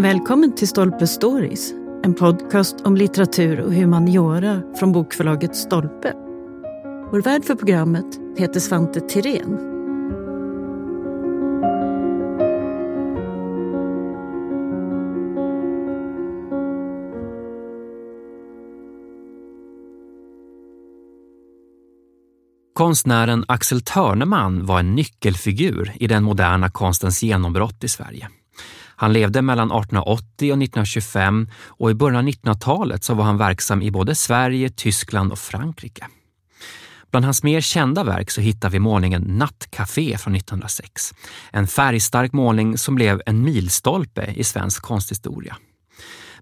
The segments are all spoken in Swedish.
Välkommen till Stolpe Stories, en podcast om litteratur och humaniora från bokförlaget Stolpe. Vår värd för programmet heter Svante Tirén. Konstnären Axel Törneman var en nyckelfigur i den moderna konstens genombrott i Sverige. Han levde mellan 1880 och 1925 och i början av 1900-talet så var han verksam i både Sverige, Tyskland och Frankrike. Bland hans mer kända verk så hittar vi målningen Nattcafé från 1906. En färgstark målning som blev en milstolpe i svensk konsthistoria.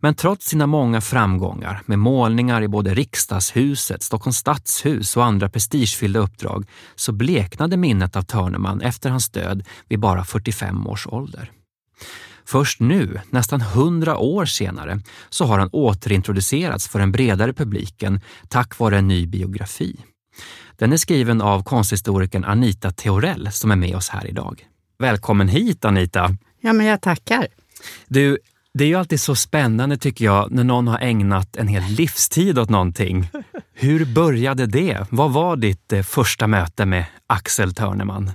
Men trots sina många framgångar med målningar i både riksdagshuset, Stockholms stadshus och andra prestigefyllda uppdrag så bleknade minnet av Törneman efter hans död vid bara 45 års ålder. Först nu, nästan hundra år senare, så har han återintroducerats för den bredare publiken tack vare en ny biografi. Den är skriven av konsthistorikern Anita Theorell som är med oss här idag. Välkommen hit Anita! Ja, men jag tackar. Du, det är ju alltid så spännande tycker jag när någon har ägnat en hel livstid åt någonting. Hur började det? Vad var ditt eh, första möte med Axel Törneman?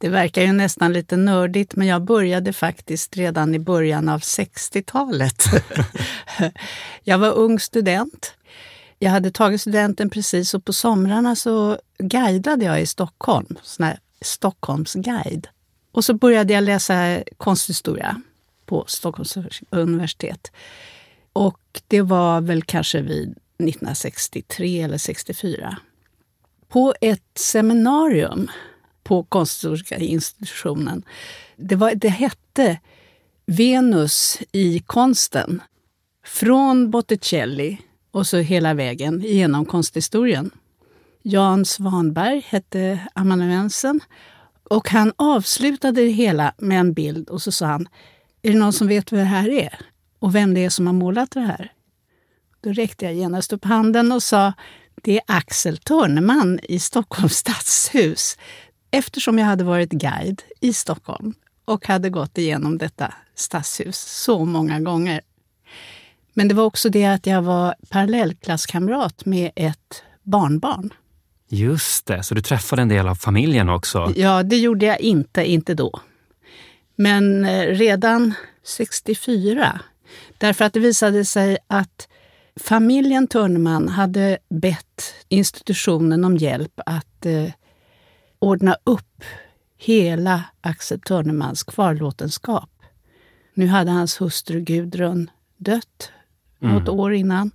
Det verkar ju nästan lite nördigt, men jag började faktiskt redan i början av 60-talet. jag var ung student. Jag hade tagit studenten precis och på somrarna så guidade jag i Stockholm, sån här Stockholmsguide. Och så började jag läsa konsthistoria på Stockholms universitet. Och det var väl kanske vid 1963 eller 64. På ett seminarium på Konsthistoriska institutionen. Det, var, det hette Venus i konsten. Från Botticelli och så hela vägen genom konsthistorien. Jan Svanberg hette amanuensen och han avslutade det hela med en bild och så sa han Är det någon som vet vad det här är? Och vem det är som har målat det här? Då räckte jag genast upp handen och sa det är Axel Törneman i Stockholms stadshus eftersom jag hade varit guide i Stockholm och hade gått igenom detta stadshus så många gånger. Men det var också det att jag var parallellklasskamrat med ett barnbarn. Just det, så du träffade en del av familjen också? Ja, det gjorde jag inte, inte då. Men eh, redan 64, därför att det visade sig att familjen Törneman hade bett institutionen om hjälp att eh, ordna upp hela Axel Törnemans kvarlåtenskap. Nu hade hans hustru Gudrun dött mm. något år innan.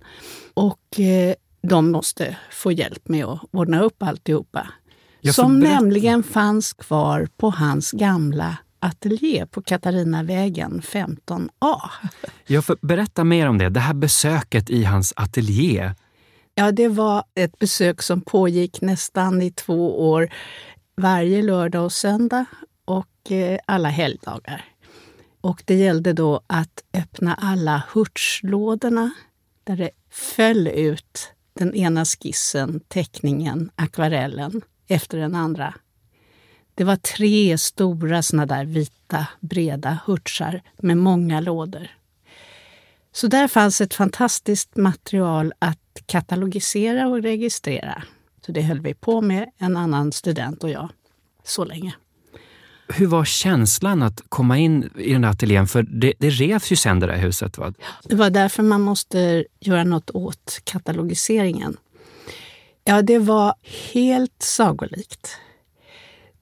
Och eh, de måste få hjälp med att ordna upp alltihopa. Som nämligen fanns kvar på hans gamla ateljé på Katarinavägen 15A. Jag får berätta mer om det. Det här besöket i hans ateljé. Ja, det var ett besök som pågick nästan i två år varje lördag och söndag och eh, alla helgdagar. Och det gällde då att öppna alla hurtslådorna där det föll ut den ena skissen, teckningen, akvarellen efter den andra. Det var tre stora såna där vita breda hurtsar med många lådor. Så där fanns ett fantastiskt material att katalogisera och registrera. Så det höll vi på med, en annan student och jag, så länge. Hur var känslan att komma in i den där ateljén? För det, det revs ju sen det där huset. Va? Det var därför man måste göra något åt katalogiseringen. Ja, det var helt sagolikt.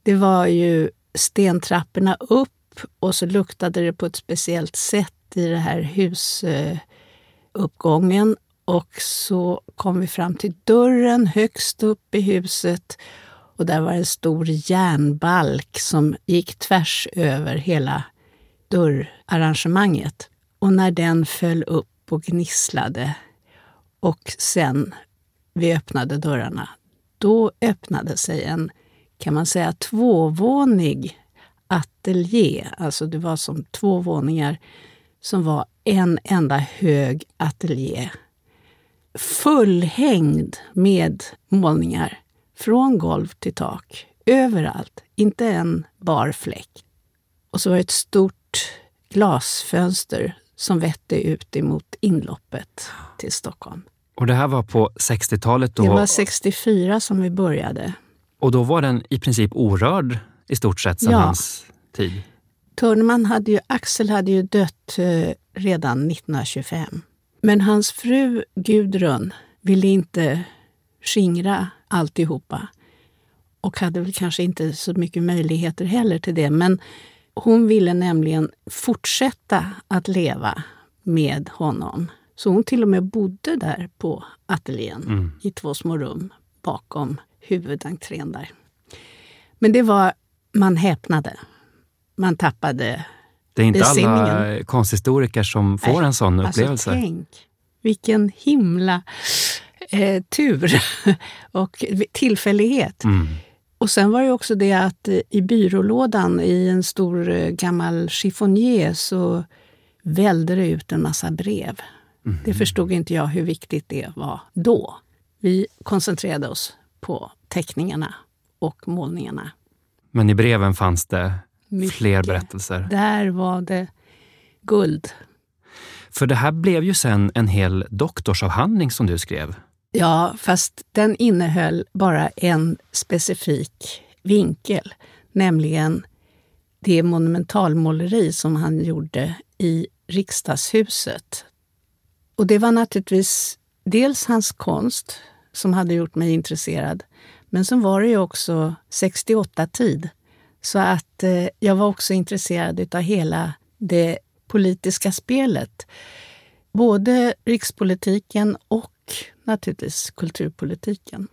Det var ju stentrapporna upp och så luktade det på ett speciellt sätt i den här husuppgången. Och så kom vi fram till dörren högst upp i huset och där var en stor järnbalk som gick tvärs över hela dörrarrangemanget. Och när den föll upp och gnisslade och sen vi öppnade dörrarna, då öppnade sig en, kan man säga, tvåvånig ateljé. Alltså det var som två våningar som var en enda hög ateljé. Fullhängd med målningar från golv till tak. Överallt. Inte en bar fläck. Och så var det ett stort glasfönster som vette ut emot inloppet till Stockholm. Och det här var på 60-talet? Det var 64 som vi började. Och då var den i princip orörd i stort sett sedan Ja. hans tid? Törneman hade ju, Axel hade ju dött eh, redan 1925. Men hans fru Gudrun ville inte skingra alltihopa och hade väl kanske inte så mycket möjligheter heller till det. Men hon ville nämligen fortsätta att leva med honom. Så hon till och med bodde där på ateljén Mm. i två små rum bakom huvudentrén där. Men det var, man häpnade. Man tappade Det är inte alla Besinningen. konsthistoriker som får Nej, en sån Alltså upplevelse. tänk, vilken himla eh, tur och tillfällighet. Mm. Och sen var det också det att eh, i byrålådan i en stor eh, gammal chiffonier så välde det ut en massa brev. Mhm. Det förstod inte jag hur viktigt det var då. Vi koncentrerade oss på teckningarna och målningarna. Men i breven fanns det Mycket. fler berättelser. Där var det guld. För det här blev ju sen en hel doktorsavhandling som du skrev. Ja, fast den innehöll bara en specifik vinkel, nämligen det monumentalmåleri som han gjorde i riksdagshuset. Och det var naturligtvis dels hans konst som hade gjort mig intresserad, men så var det ju också 68-tid. Så att eh, jag var också intresserad av hela det politiska spelet. Både rikspolitiken och naturligtvis kulturpolitiken.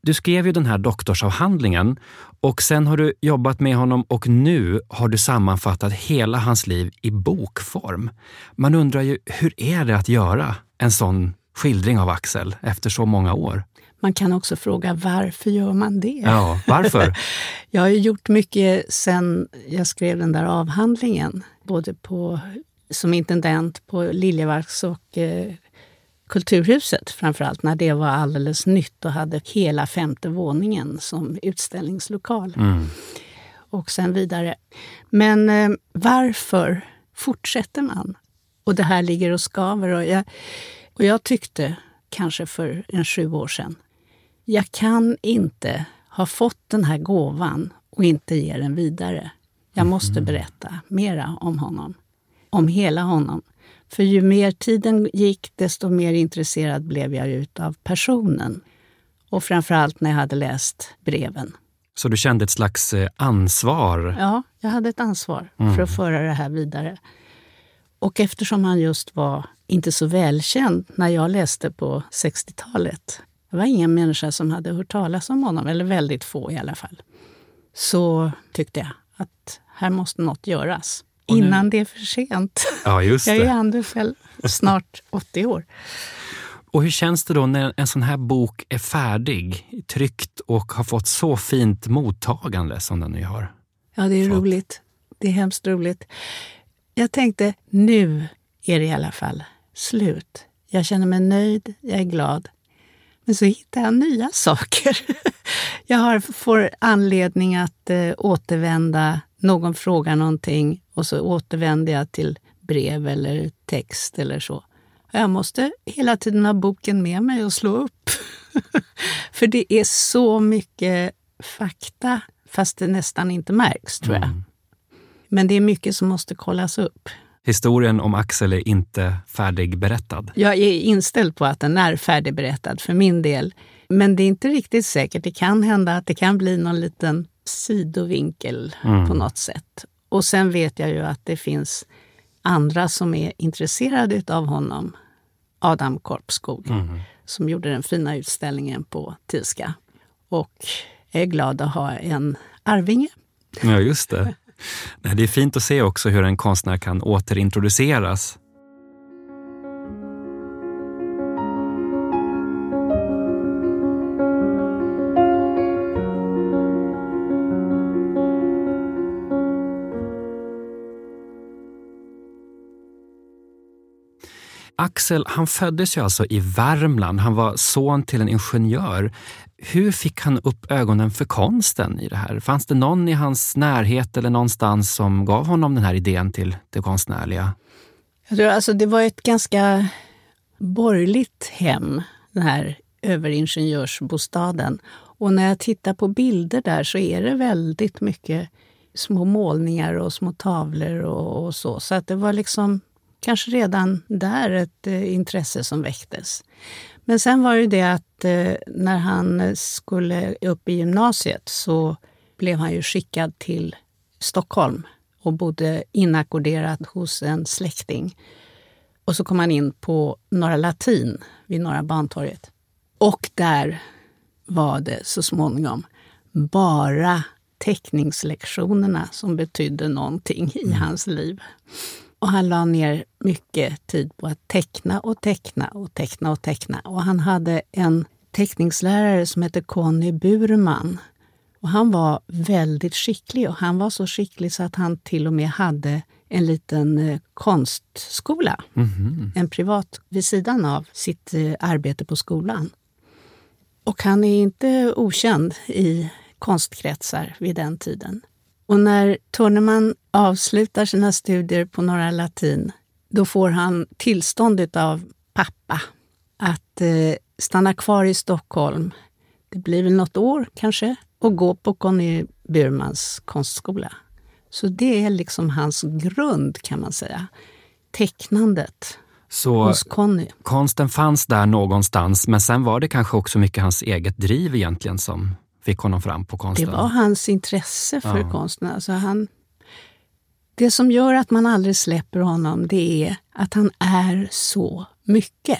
Du skrev ju den här doktorsavhandlingen och sen har du jobbat med honom och nu har du sammanfattat hela hans liv i bokform. Man undrar ju, hur är det att göra en sån skildring av Axel efter så många år? Man kan också fråga varför gör man det? Ja, varför? Jag har ju gjort mycket sen jag skrev den där avhandlingen. Både på, som intendent på Liljevalchs och eh, Kulturhuset framförallt, när det var alldeles nytt och hade hela femte våningen som utställningslokal. Mm. Och sen vidare. Men eh, varför fortsätter man? Och det här ligger och skaver. Och jag, och jag tyckte, kanske för en sju år sedan, jag kan inte ha fått den här gåvan och inte ge den vidare. Jag måste berätta mera om honom. Om hela honom. För ju mer tiden gick, desto mer intresserad blev jag av personen. Och framförallt när jag hade läst breven. Så du kände ett slags eh, ansvar? Ja, jag hade ett ansvar för att föra det här vidare. Och eftersom han just var inte så välkänd när jag läste på 60-talet. Det var ingen människa som hade hört talas om honom, eller väldigt få i alla fall. Så tyckte jag att här måste något göras. nu- Innan det är för sent. Ja, just Jag är själv snart 80 år. Och hur känns det då när en sån här bok är färdig, tryckt och har fått så fint mottagande som den nu har? Ja, det är Fått. roligt. Det är hemskt roligt. Jag tänkte, nu är det i alla fall slut. Jag känner mig nöjd, jag är glad. Men så hittar jag nya saker. Jag har, får anledning att eh, återvända. Någon frågar någonting och så återvänder jag till brev eller text eller så. Jag måste hela tiden ha boken med mig och slå upp. För det är så mycket fakta, fast det nästan inte märks, tror jag. Mm. Men det är mycket som måste kollas upp. Historien om Axel är inte färdigberättad. Jag är inställd på att den är färdigberättad för min del. Men det är inte riktigt säkert. Det kan hända att det kan bli någon liten sidovinkel Mm. på något sätt. Och sen vet jag ju att det finns andra som är intresserade av honom. Adam Korpskog, Mm. som gjorde den fina utställningen på Tilska. Och jag är glad att ha en arvinge. Ja, just det. Nej, det är fint att se också hur en konstnär kan återintroduceras. Axel, han föddes ju alltså i Värmland. Han var son till en ingenjör. Hur fick han upp ögonen för konsten i det här? Fanns det någon i hans närhet eller någonstans som gav honom den här idén till det konstnärliga? Jag tror, alltså, det var ett ganska borgerligt hem, den här överingenjörsbostaden. Och när jag tittar på bilder där så är det väldigt mycket små målningar och små tavlor och, och så. Så att det var liksom kanske redan där ett eh, intresse som väcktes. Men sen var det det att eh, när han skulle upp i gymnasiet så blev han ju skickad till Stockholm och bodde inackorderad hos en släkting. Och så kom han in på Norra Latin vid Norra Bantorget. Och där var det så småningom bara teckningslektionerna som betydde någonting i mm. hans liv. Och han la ner mycket tid på att teckna och teckna och teckna och teckna. Och han hade en teckningslärare som hette Conny Burman. Och han var väldigt skicklig och han var så skicklig så att han till och med hade en liten eh, konstskola. Mm -hmm. En privat vid sidan av sitt eh, arbete på skolan. Och han är inte okänd i konstkretsar vid den tiden. Och när Torneman avslutar sina studier på Norra Latin, då får han tillstånd av pappa att eh, stanna kvar i Stockholm. Det blir väl något år kanske, och gå på Conny Burmans konstskola. Så det är liksom hans grund kan man säga. Tecknandet så hos Conny. Konsten fanns där någonstans, men sen var det kanske också mycket hans eget driv egentligen som fick honom fram på konsten? Det var hans intresse för ja. konsten. Alltså han, det som gör att man aldrig släpper honom, det är att han är så mycket.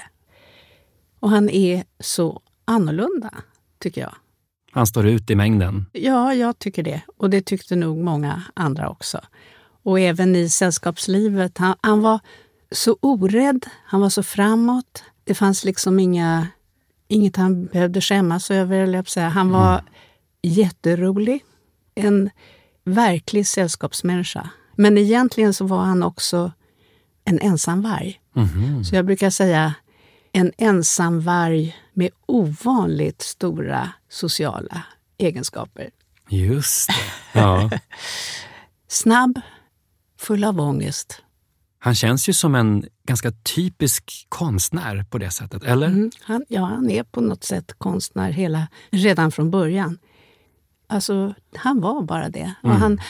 Och han är så annorlunda, tycker jag. Han står ut i mängden? Ja, jag tycker det. Och det tyckte nog många andra också. Och även i sällskapslivet. Han, han var så orädd, han var så framåt. Det fanns liksom inga, inget han behövde skämmas över. Eller jag säga. Han var mm. jätterolig. En verklig sällskapsmänniska. Men egentligen så var han också en ensamvarg. Mm. Så jag brukar säga en ensamvarg med ovanligt stora sociala egenskaper. Just det. Ja. Snabb, full av ångest. Han känns ju som en ganska typisk konstnär på det sättet, eller? Mm, han, ja, han är på något sätt konstnär hela, redan från början. Alltså, han var bara det. Mm. Och han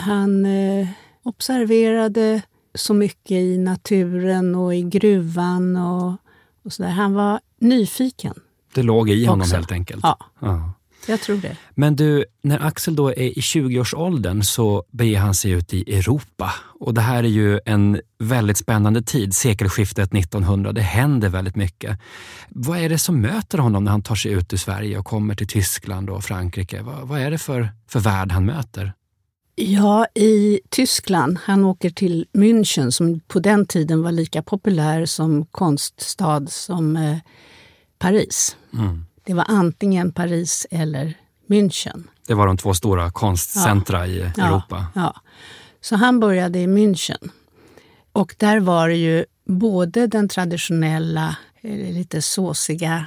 han eh, observerade så mycket i naturen och i gruvan och, och så där. Han var nyfiken. Det låg i honom också. helt enkelt? Ja. ja. Jag tror det. Men du, när Axel då är i 20-årsåldern så beger han sig ut i Europa. Och det här är ju en väldigt spännande tid, sekelskiftet 1900. Det händer väldigt mycket. Vad är det som möter honom när han tar sig ut ur Sverige och kommer till Tyskland och Frankrike? Vad, vad är det för, för värld han möter? Ja, i Tyskland. Han åker till München som på den tiden var lika populär som konststad som eh, Paris. Mm. Det var antingen Paris eller München. Det var de två stora konstcentra ja. i Europa. Ja, ja. Så han började i München. Och där var det ju både den traditionella, eh, lite såsiga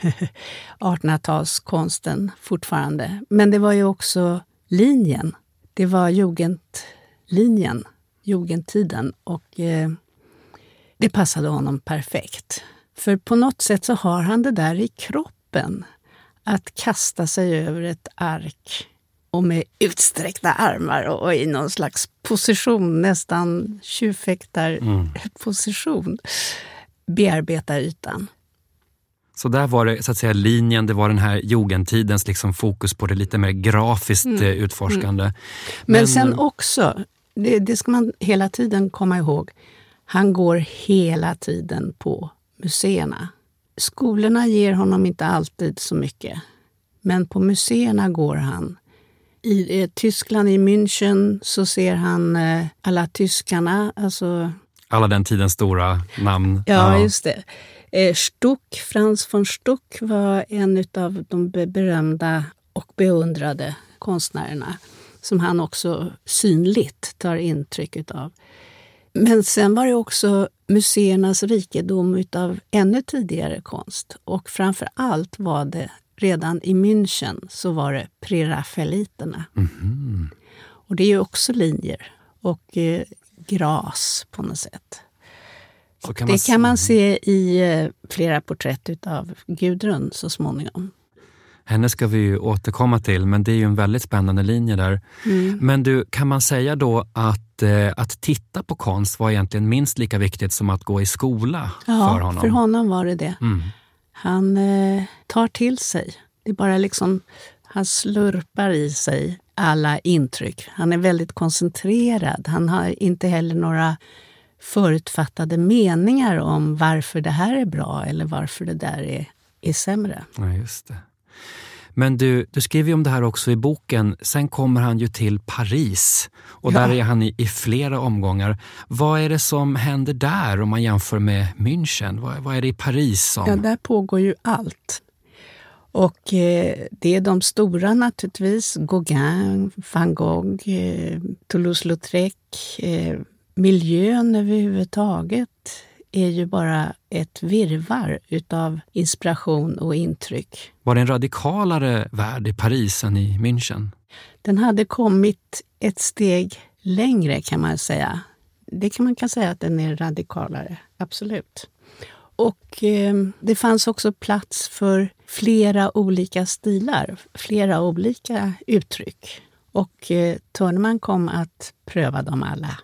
1800-talskonsten fortfarande. Men det var ju också linjen. Det var jugendlinjen, jugendtiden. Och eh, det passade honom perfekt. För på något sätt så har han det där i kroppen. Att kasta sig över ett ark och med utsträckta armar och i någon slags position, nästan tjuvfäktarposition, mm. bearbeta ytan. Så där var det så att säga linjen, det var den här jugendtidens liksom fokus på det lite mer grafiskt mm. Eh, utforskande. Mm. Men, Men, sen också, det, det ska man hela tiden komma ihåg, han går hela tiden på museerna. Skolorna ger honom inte alltid så mycket, men på museerna går han. I eh, Tyskland, i München, så ser han eh, alla tyskarna. Alltså, alla den tidens stora namn. Ja, ja. just det. Eh, Stuck, Frans von Stuck var en av de berömda och beundrade konstnärerna som han också synligt tar intryck av. Men sen var det också museernas rikedom av ännu tidigare konst. Och framför allt var det redan i München så var det prerafaeliterna. Mm. Och det är ju också linjer och eh, gras på något sätt. Kan det man kan man se i eh, flera porträtt av Gudrun så småningom. Henne ska vi ju återkomma till, men det är ju en väldigt spännande linje där. Mm. Men du, kan man säga då att, eh, att titta på konst var egentligen minst lika viktigt som att gå i skola ja, för honom? För honom var det det. Mm. Han eh, tar till sig. Det är bara liksom, han slurpar i sig alla intryck. Han är väldigt koncentrerad. Han har inte heller några förutfattade meningar om varför det här är bra eller varför det där är, är sämre. Ja, just det. Men du, du skriver ju om det här också i boken. Sen kommer han ju till Paris och ja. där är han i, i, flera omgångar. Vad är det som händer där om man jämför med München? Vad, vad är det i Paris som... Ja, där pågår ju allt. Och eh, det är de stora naturligtvis, Gauguin, van Gogh, eh, Toulouse-Lautrec, eh, miljön överhuvudtaget är ju bara ett virvar utav inspiration och intryck. Var det en radikalare värld i Paris än i München? Den hade kommit ett steg längre kan man säga. Det kan man kan säga att den är radikalare, absolut. Och eh, det fanns också plats för flera olika stilar, flera olika uttryck. Och eh, Törneman kom att pröva dem alla.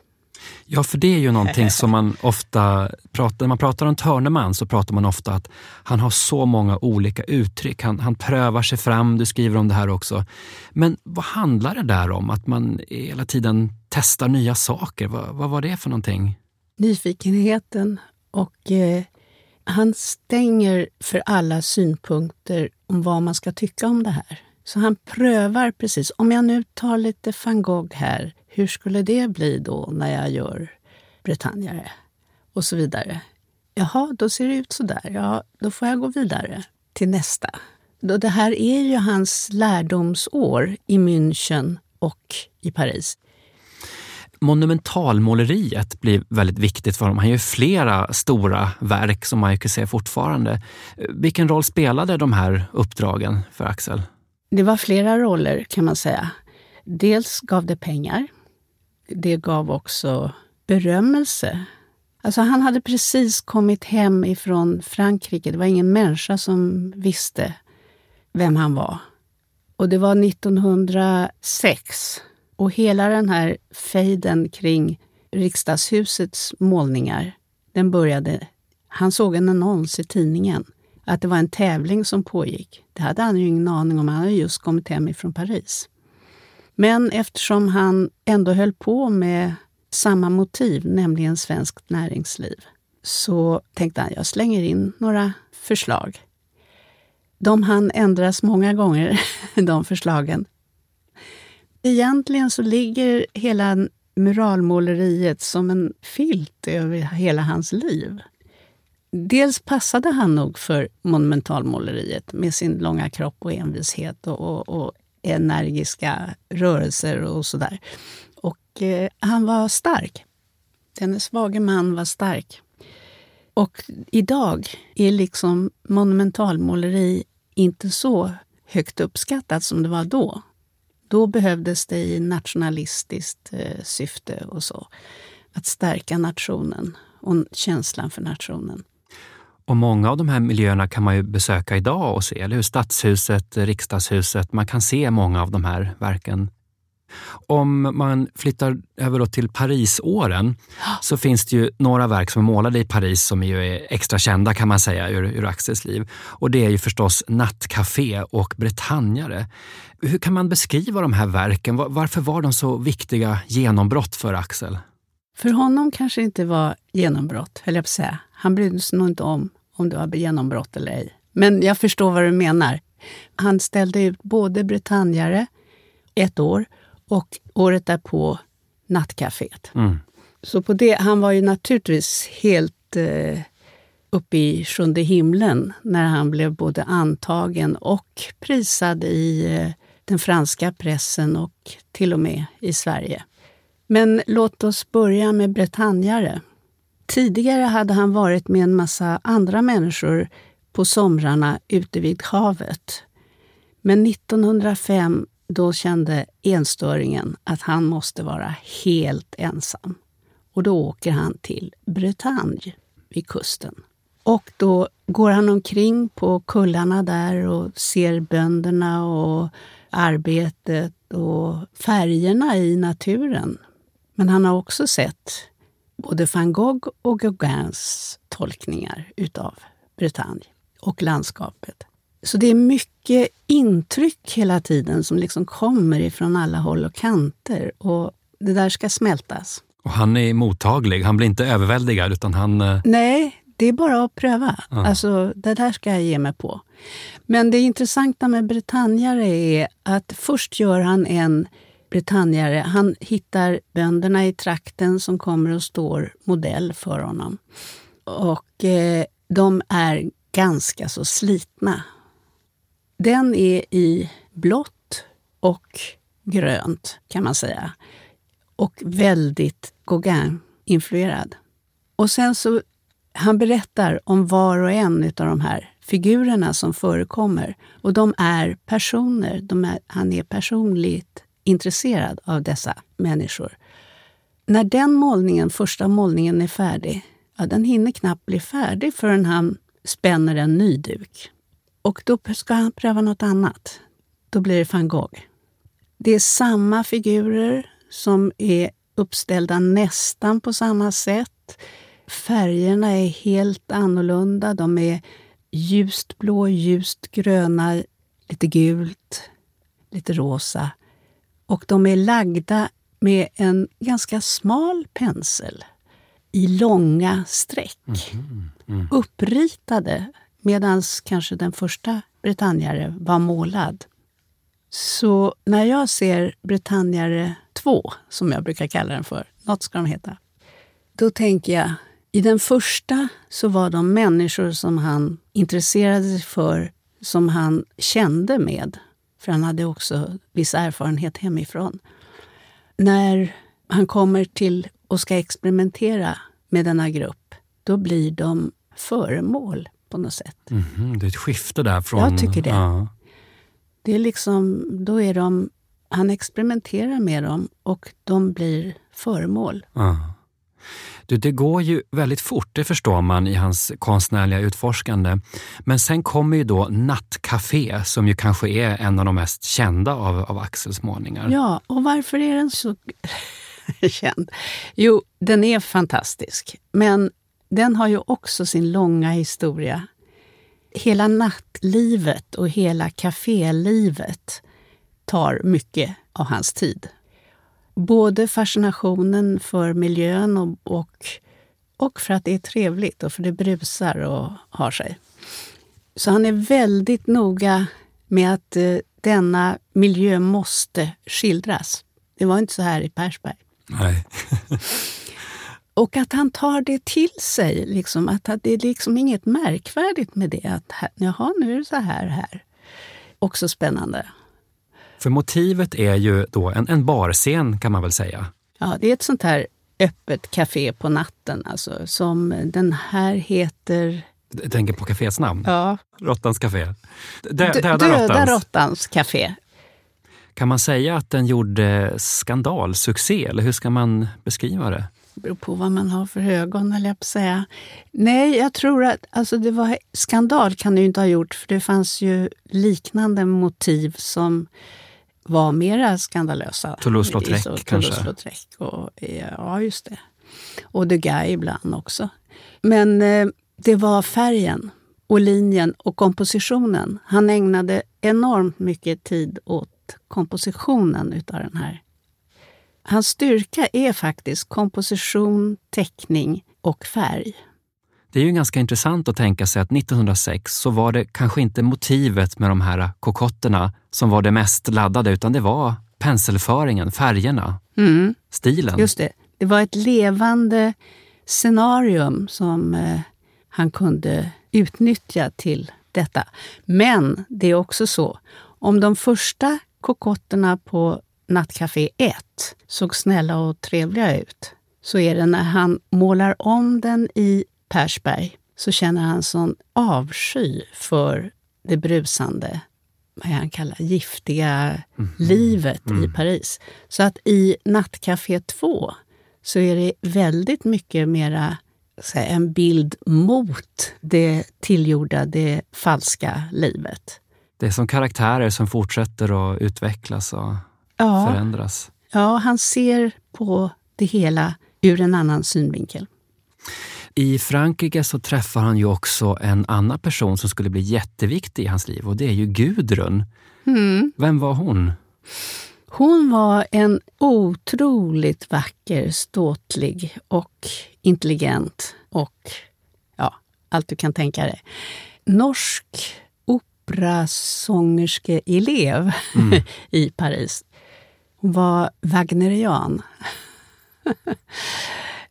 Ja, för det är ju någonting som man ofta pratar, när man pratar om Törneman så pratar man ofta att han har så många olika uttryck. Han, han prövar sig fram, du skriver om det här också. Men vad handlar det där om? Att man hela tiden testar nya saker? Vad, vad var det för någonting? Nyfikenheten och eh, han stänger för alla synpunkter om vad man ska tycka om det här. Så han prövar precis. Om jag nu tar lite van Gogh här, hur skulle det bli då när jag gör Bretagnare? Och så vidare. Jaha, då ser det ut så där. Ja, då får jag gå vidare till nästa. Det här är ju hans lärdomsår i München och i Paris monumentalmåleriet blir väldigt viktigt för honom. Han gör flera stora verk som man kan se fortfarande. Vilken roll spelade de här uppdragen för Axel? Det var flera roller kan man säga. Dels gav det pengar. Det gav också berömmelse. Alltså han hade precis kommit hem ifrån Frankrike. Det var ingen människa som visste vem han var. Och det var 1906 och hela den här fejden kring riksdagshusets målningar, den började... Han såg en annons i tidningen att det var en tävling som pågick. Det hade han ju ingen aning om. Han hade just kommit hem ifrån Paris. Men eftersom han ändå höll på med samma motiv, nämligen svenskt näringsliv, så tänkte han jag slänger in några förslag. De hann ändras många gånger, de förslagen. Egentligen så ligger hela muralmåleriet som en filt över hela hans liv. Dels passade han nog för monumentalmåleriet med sin långa kropp och envishet och, och, och energiska rörelser och sådär. Och eh, han var stark. Denne svage man var stark. Och idag är liksom monumentalmåleri inte så högt uppskattat som det var då. Då behövdes det i nationalistiskt eh, syfte och så. Att stärka nationen och känslan för nationen. Och många av de här miljöerna kan man ju besöka idag och se, eller hur? Stadshuset, Riksdagshuset. Man kan se många av de här verken om man flyttar över till Parisåren så finns det ju några verk som är målade i Paris som ju är extra kända kan man säga ur, ur Axels liv. Och det är ju förstås Nattcafé och Bretagnare. Hur kan man beskriva de här verken? Varför var de så viktiga genombrott för Axel? För honom kanske inte var genombrott, höll jag på att säga. Han brydde sig nog inte om om det var genombrott eller ej. Men jag förstår vad du menar. Han ställde ut både Bretagnare ett år och året därpå Nattcaféet. Mm. Så på det, han var ju naturligtvis helt eh, uppe i sjunde himlen när han blev både antagen och prisad i eh, den franska pressen och till och med i Sverige. Men låt oss börja med Bretagnare. Tidigare hade han varit med en massa andra människor på somrarna ute vid havet. Men 1905 då kände enstöringen att han måste vara helt ensam. Och då åker han till Bretagne. vid kusten. Och då går han omkring på kullarna där och ser bönderna och arbetet och färgerna i naturen. Men han har också sett både van Gogh och Gauguins tolkningar utav Bretagne och landskapet. Så det är mycket intryck hela tiden som liksom kommer ifrån alla håll och kanter. Och det där ska smältas. Och han är mottaglig, han blir inte överväldigad utan han... Eh, Nej, det är bara att pröva. Ja. Alltså, det där ska jag ge mig på. Men det intressanta med Bretagnare är att först gör han en britanniare, Han hittar bönderna i trakten som kommer och står modell för honom. Och eh, de är ganska så slitna. Den är i blått och grönt, kan man säga. Och väldigt Gauguin-influerad. Och sen så, han berättar om var och en av de här figurerna som förekommer. Och de är personer. De är, han är personligt intresserad av dessa människor. När den målningen, första målningen är färdig, ja, den hinner knappt bli färdig förrän han spänner en ny duk. Och då ska han pröva något annat. Då blir det van Gogh. Det är samma figurer som är uppställda nästan på samma sätt. Färgerna är helt annorlunda. De är ljust blå, ljust gröna, lite gult, lite rosa. Och de är lagda med en ganska smal pensel i långa streck. Mm. Mm. Uppritade, medan kanske den första Bretagnare var målad. Så när jag ser Bretagnare 2, som jag brukar kalla den för, något ska de heta, då tänker jag i den första så var de människor som han intresserade sig för, som han kände med. För han hade också viss erfarenhet hemifrån. När han kommer till och ska experimentera med denna grupp, då blir de föremål på något sätt. Mm det är ett skifte där från... Jag tycker det. Ja. Det är liksom, då är de, han experimenterar med dem och de blir föremål. Ja. Du, det går ju väldigt fort, det förstår man i hans konstnärliga utforskande. Men sen kommer ju då Nattcafé som ju kanske är en av de mest kända av, av Axels målningar. Ja, och varför är den så känd? Jo, den är fantastisk. Men den har ju också sin långa historia. Hela nattlivet och hela kafélivet tar mycket av hans tid både fascinationen för miljön och, och, och för att det är trevligt och för det brusar och har sig. Så han är väldigt noga med att eh, denna miljö måste skildras. Det var inte så här i Persberg. Nej. och att han tar det till sig. Liksom, att det är liksom inget märkvärdigt med det. Att jaha, nu är det så här här. Också spännande. För motivet är ju då en, en barscen kan man väl säga. Ja, det är ett sånt här öppet café på natten. Alltså, som den här heter... Jag tänker på kaféets namn? Ja. Råttans café. Dö, döda, döda råttans café. Kan man säga att den gjorde skandalsuccé, eller hur ska man beskriva det? Det beror på vad man har för ögon, eller jag på säga. Nej, jag tror att alltså det var skandal kan det ju inte ha gjort, för det fanns ju liknande motiv som var mera skandalösa. Toulouse-Lautrec kanske? Toulouse-Lautrec och, ja, just det. Och Degas ibland också. Men eh, det var färgen och linjen och kompositionen. Han ägnade enormt mycket tid åt kompositionen utav den här. Hans styrka är faktiskt komposition, teckning och färg. Det är ju ganska intressant att tänka sig att 1906 så var det kanske inte motivet med de här kokotterna som var det mest laddade, utan det var penselföringen, färgerna, mm. stilen. Just det. Det var ett levande scenarium som eh, han kunde utnyttja till detta. Men det är också så, om de första kokotterna på Nattcafé 1 såg snälla och trevliga ut, så är det när han målar om den i Persberg så känner han sån avsky för det brusande, vad han kallar giftiga mm. livet mm. i Paris. Så att i Nattcafé 2 så är det väldigt mycket mera säga, en bild mot det tillgjorda, det falska livet. Det är som karaktärer som fortsätter att utvecklas och ja. förändras. Ja, han ser på det hela ur en annan synvinkel. I Frankrike så träffar han ju också en annan person som skulle bli jätteviktig i hans liv och det är ju Gudrun. Mm. Vem var hon? Hon var en otroligt vacker, ståtlig och intelligent och ja, allt du kan tänka dig. Norsk operasångerske-elev mm. i Paris. Hon var wagnerian.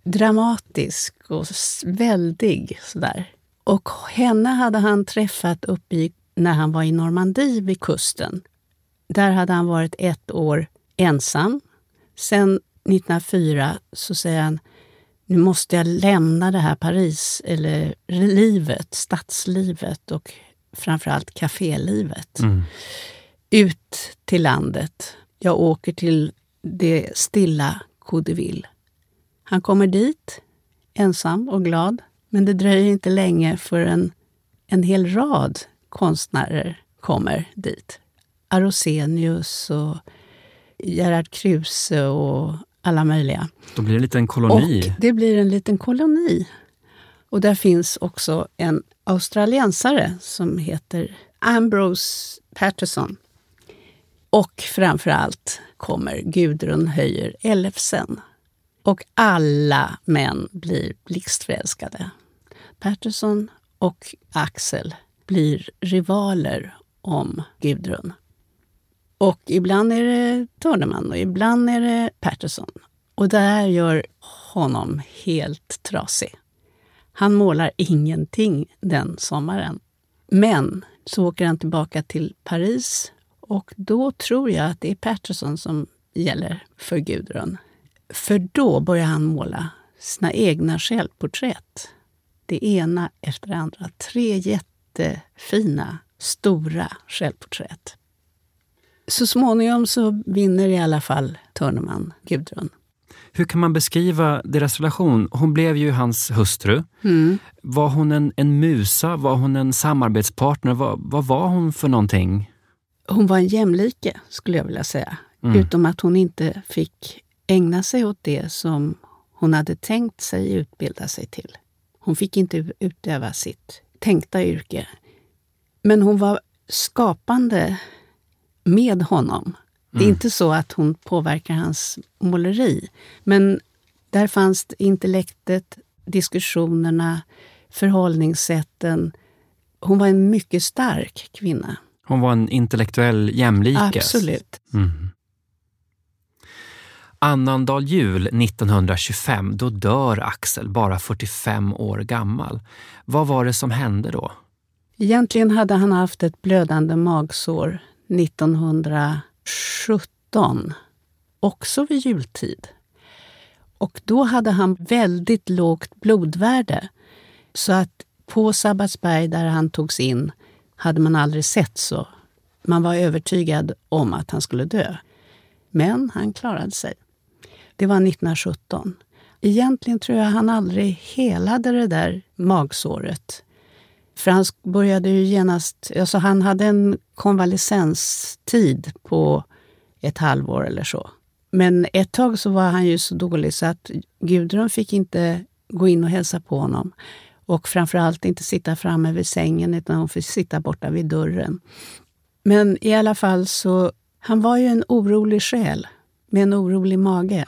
Dramatisk och väldig sådär. Och henne hade han träffat uppe i, när han var i Normandie vid kusten. Där hade han varit ett år ensam. Sen 1904 så säger han nu måste jag lämna det här Paris, eller livet, stadslivet och framförallt kafélivet. Mm. Ut till landet. Jag åker till det stilla Codeville. Han kommer dit, ensam och glad. Men det dröjer inte länge förrän en hel rad konstnärer kommer dit. Arosenius och Gerhard Kruse och alla möjliga. Då blir det en liten koloni. Och det blir en liten koloni. Och där finns också en australiensare som heter Ambrose Patterson. Och framför allt kommer Gudrun Höjer Ellefsen. Och alla män blir blixtförälskade. Patterson och Axel blir rivaler om Gudrun. Och ibland är det Törneman och ibland är det Patterson. Och det här gör honom helt trasig. Han målar ingenting den sommaren. Men så åker han tillbaka till Paris och då tror jag att det är Patterson som gäller för Gudrun. För då börjar han måla sina egna självporträtt. Det ena efter det andra. Tre jättefina, stora självporträtt. Så småningom så vinner i alla fall Törneman Gudrun. Hur kan man beskriva deras relation? Hon blev ju hans hustru. Mm. Var hon en, en musa? Var hon en samarbetspartner? Vad, vad var hon för någonting? Hon var en jämlike, skulle jag vilja säga. Mm. Utom att hon inte fick ägna sig åt det som hon hade tänkt sig utbilda sig till. Hon fick inte utöva sitt tänkta yrke. Men hon var skapande med honom. Det är mm. inte så att hon påverkar hans måleri. Men där fanns intellektet, diskussionerna, förhållningssätten. Hon var en mycket stark kvinna. Hon var en intellektuell jämlike? Absolut. Mm. Annandag jul 1925, då dör Axel, bara 45 år gammal. Vad var det som hände då? Egentligen hade han haft ett blödande magsår 1917, också vid jultid. Och då hade han väldigt lågt blodvärde. Så att på Sabbatsberg, där han togs in, hade man aldrig sett så. Man var övertygad om att han skulle dö. Men han klarade sig. Det var 1917. Egentligen tror jag han aldrig helade det där magsåret. För han började ju genast... Alltså han hade en konvalescenstid på ett halvår eller så. Men ett tag så var han ju så dålig så att Gudrun fick inte gå in och hälsa på honom. Och framförallt inte sitta framme vid sängen utan hon fick sitta borta vid dörren. Men i alla fall så, han var ju en orolig själ med en orolig mage.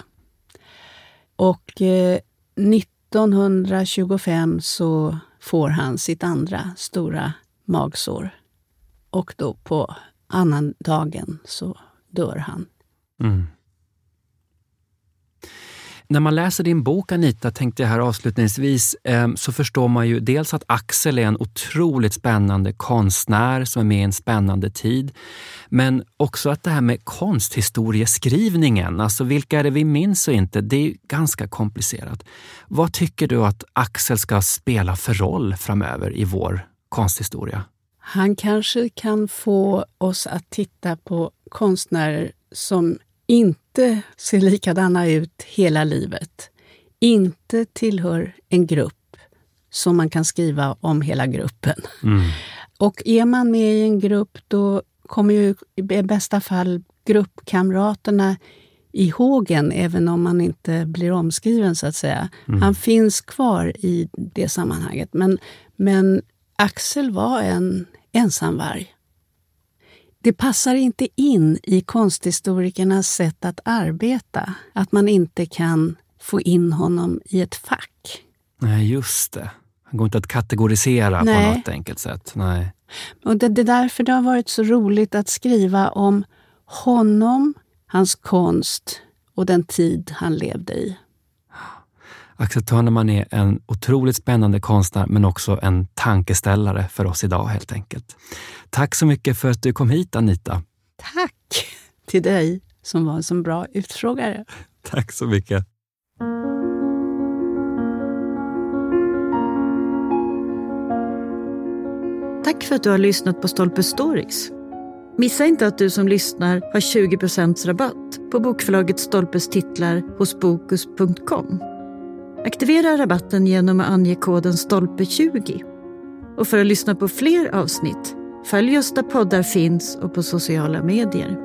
Och eh, 1925 så får han sitt andra stora magsår. Och då på annan dagen så dör han. Mm. När man läser din bok Anita, tänkte jag här avslutningsvis, ehm, så förstår man ju dels att Axel är en otroligt spännande konstnär som är med i en spännande tid. Men också att det här med konsthistorieskrivningen, alltså vilka är det vi minns och inte, det är ganska komplicerat. Vad tycker du att Axel ska spela för roll framöver i vår konsthistoria? Han kanske kan få oss att titta på konstnärer som inte ser likadana ut hela livet, inte tillhör en grupp som man kan skriva om hela gruppen. Mm. Och är man med i en grupp, då kommer ju i bästa fall gruppkamraterna ihåg en, även om man inte blir omskriven, så att säga. Mm. Han finns kvar i det sammanhanget. Men, men Axel var en ensamvarg. Det passar inte in i konsthistorikernas sätt att arbeta, att man inte kan få in honom i ett fack. Nej, just det. Han går inte att kategorisera Nej. på något enkelt sätt. Nej. Och det, det är därför det har varit så roligt att skriva om honom, hans konst och den tid han levde i. Axel Törneman är en otroligt spännande konstnär men också en tankeställare för oss idag helt enkelt. Tack så mycket för att du kom hit Anita. Tack till dig som var en så bra utfrågare. Tack så mycket. Tack för att du har lyssnat på Stolpe Stories. Missa inte att du som lyssnar har 20 rabatt på bokförlaget Stolpes titlar hos Bokus.com. Aktivera rabatten genom att ange koden STOLPE20. Och för att lyssna på fler avsnitt, följ oss där poddar finns och på sociala medier.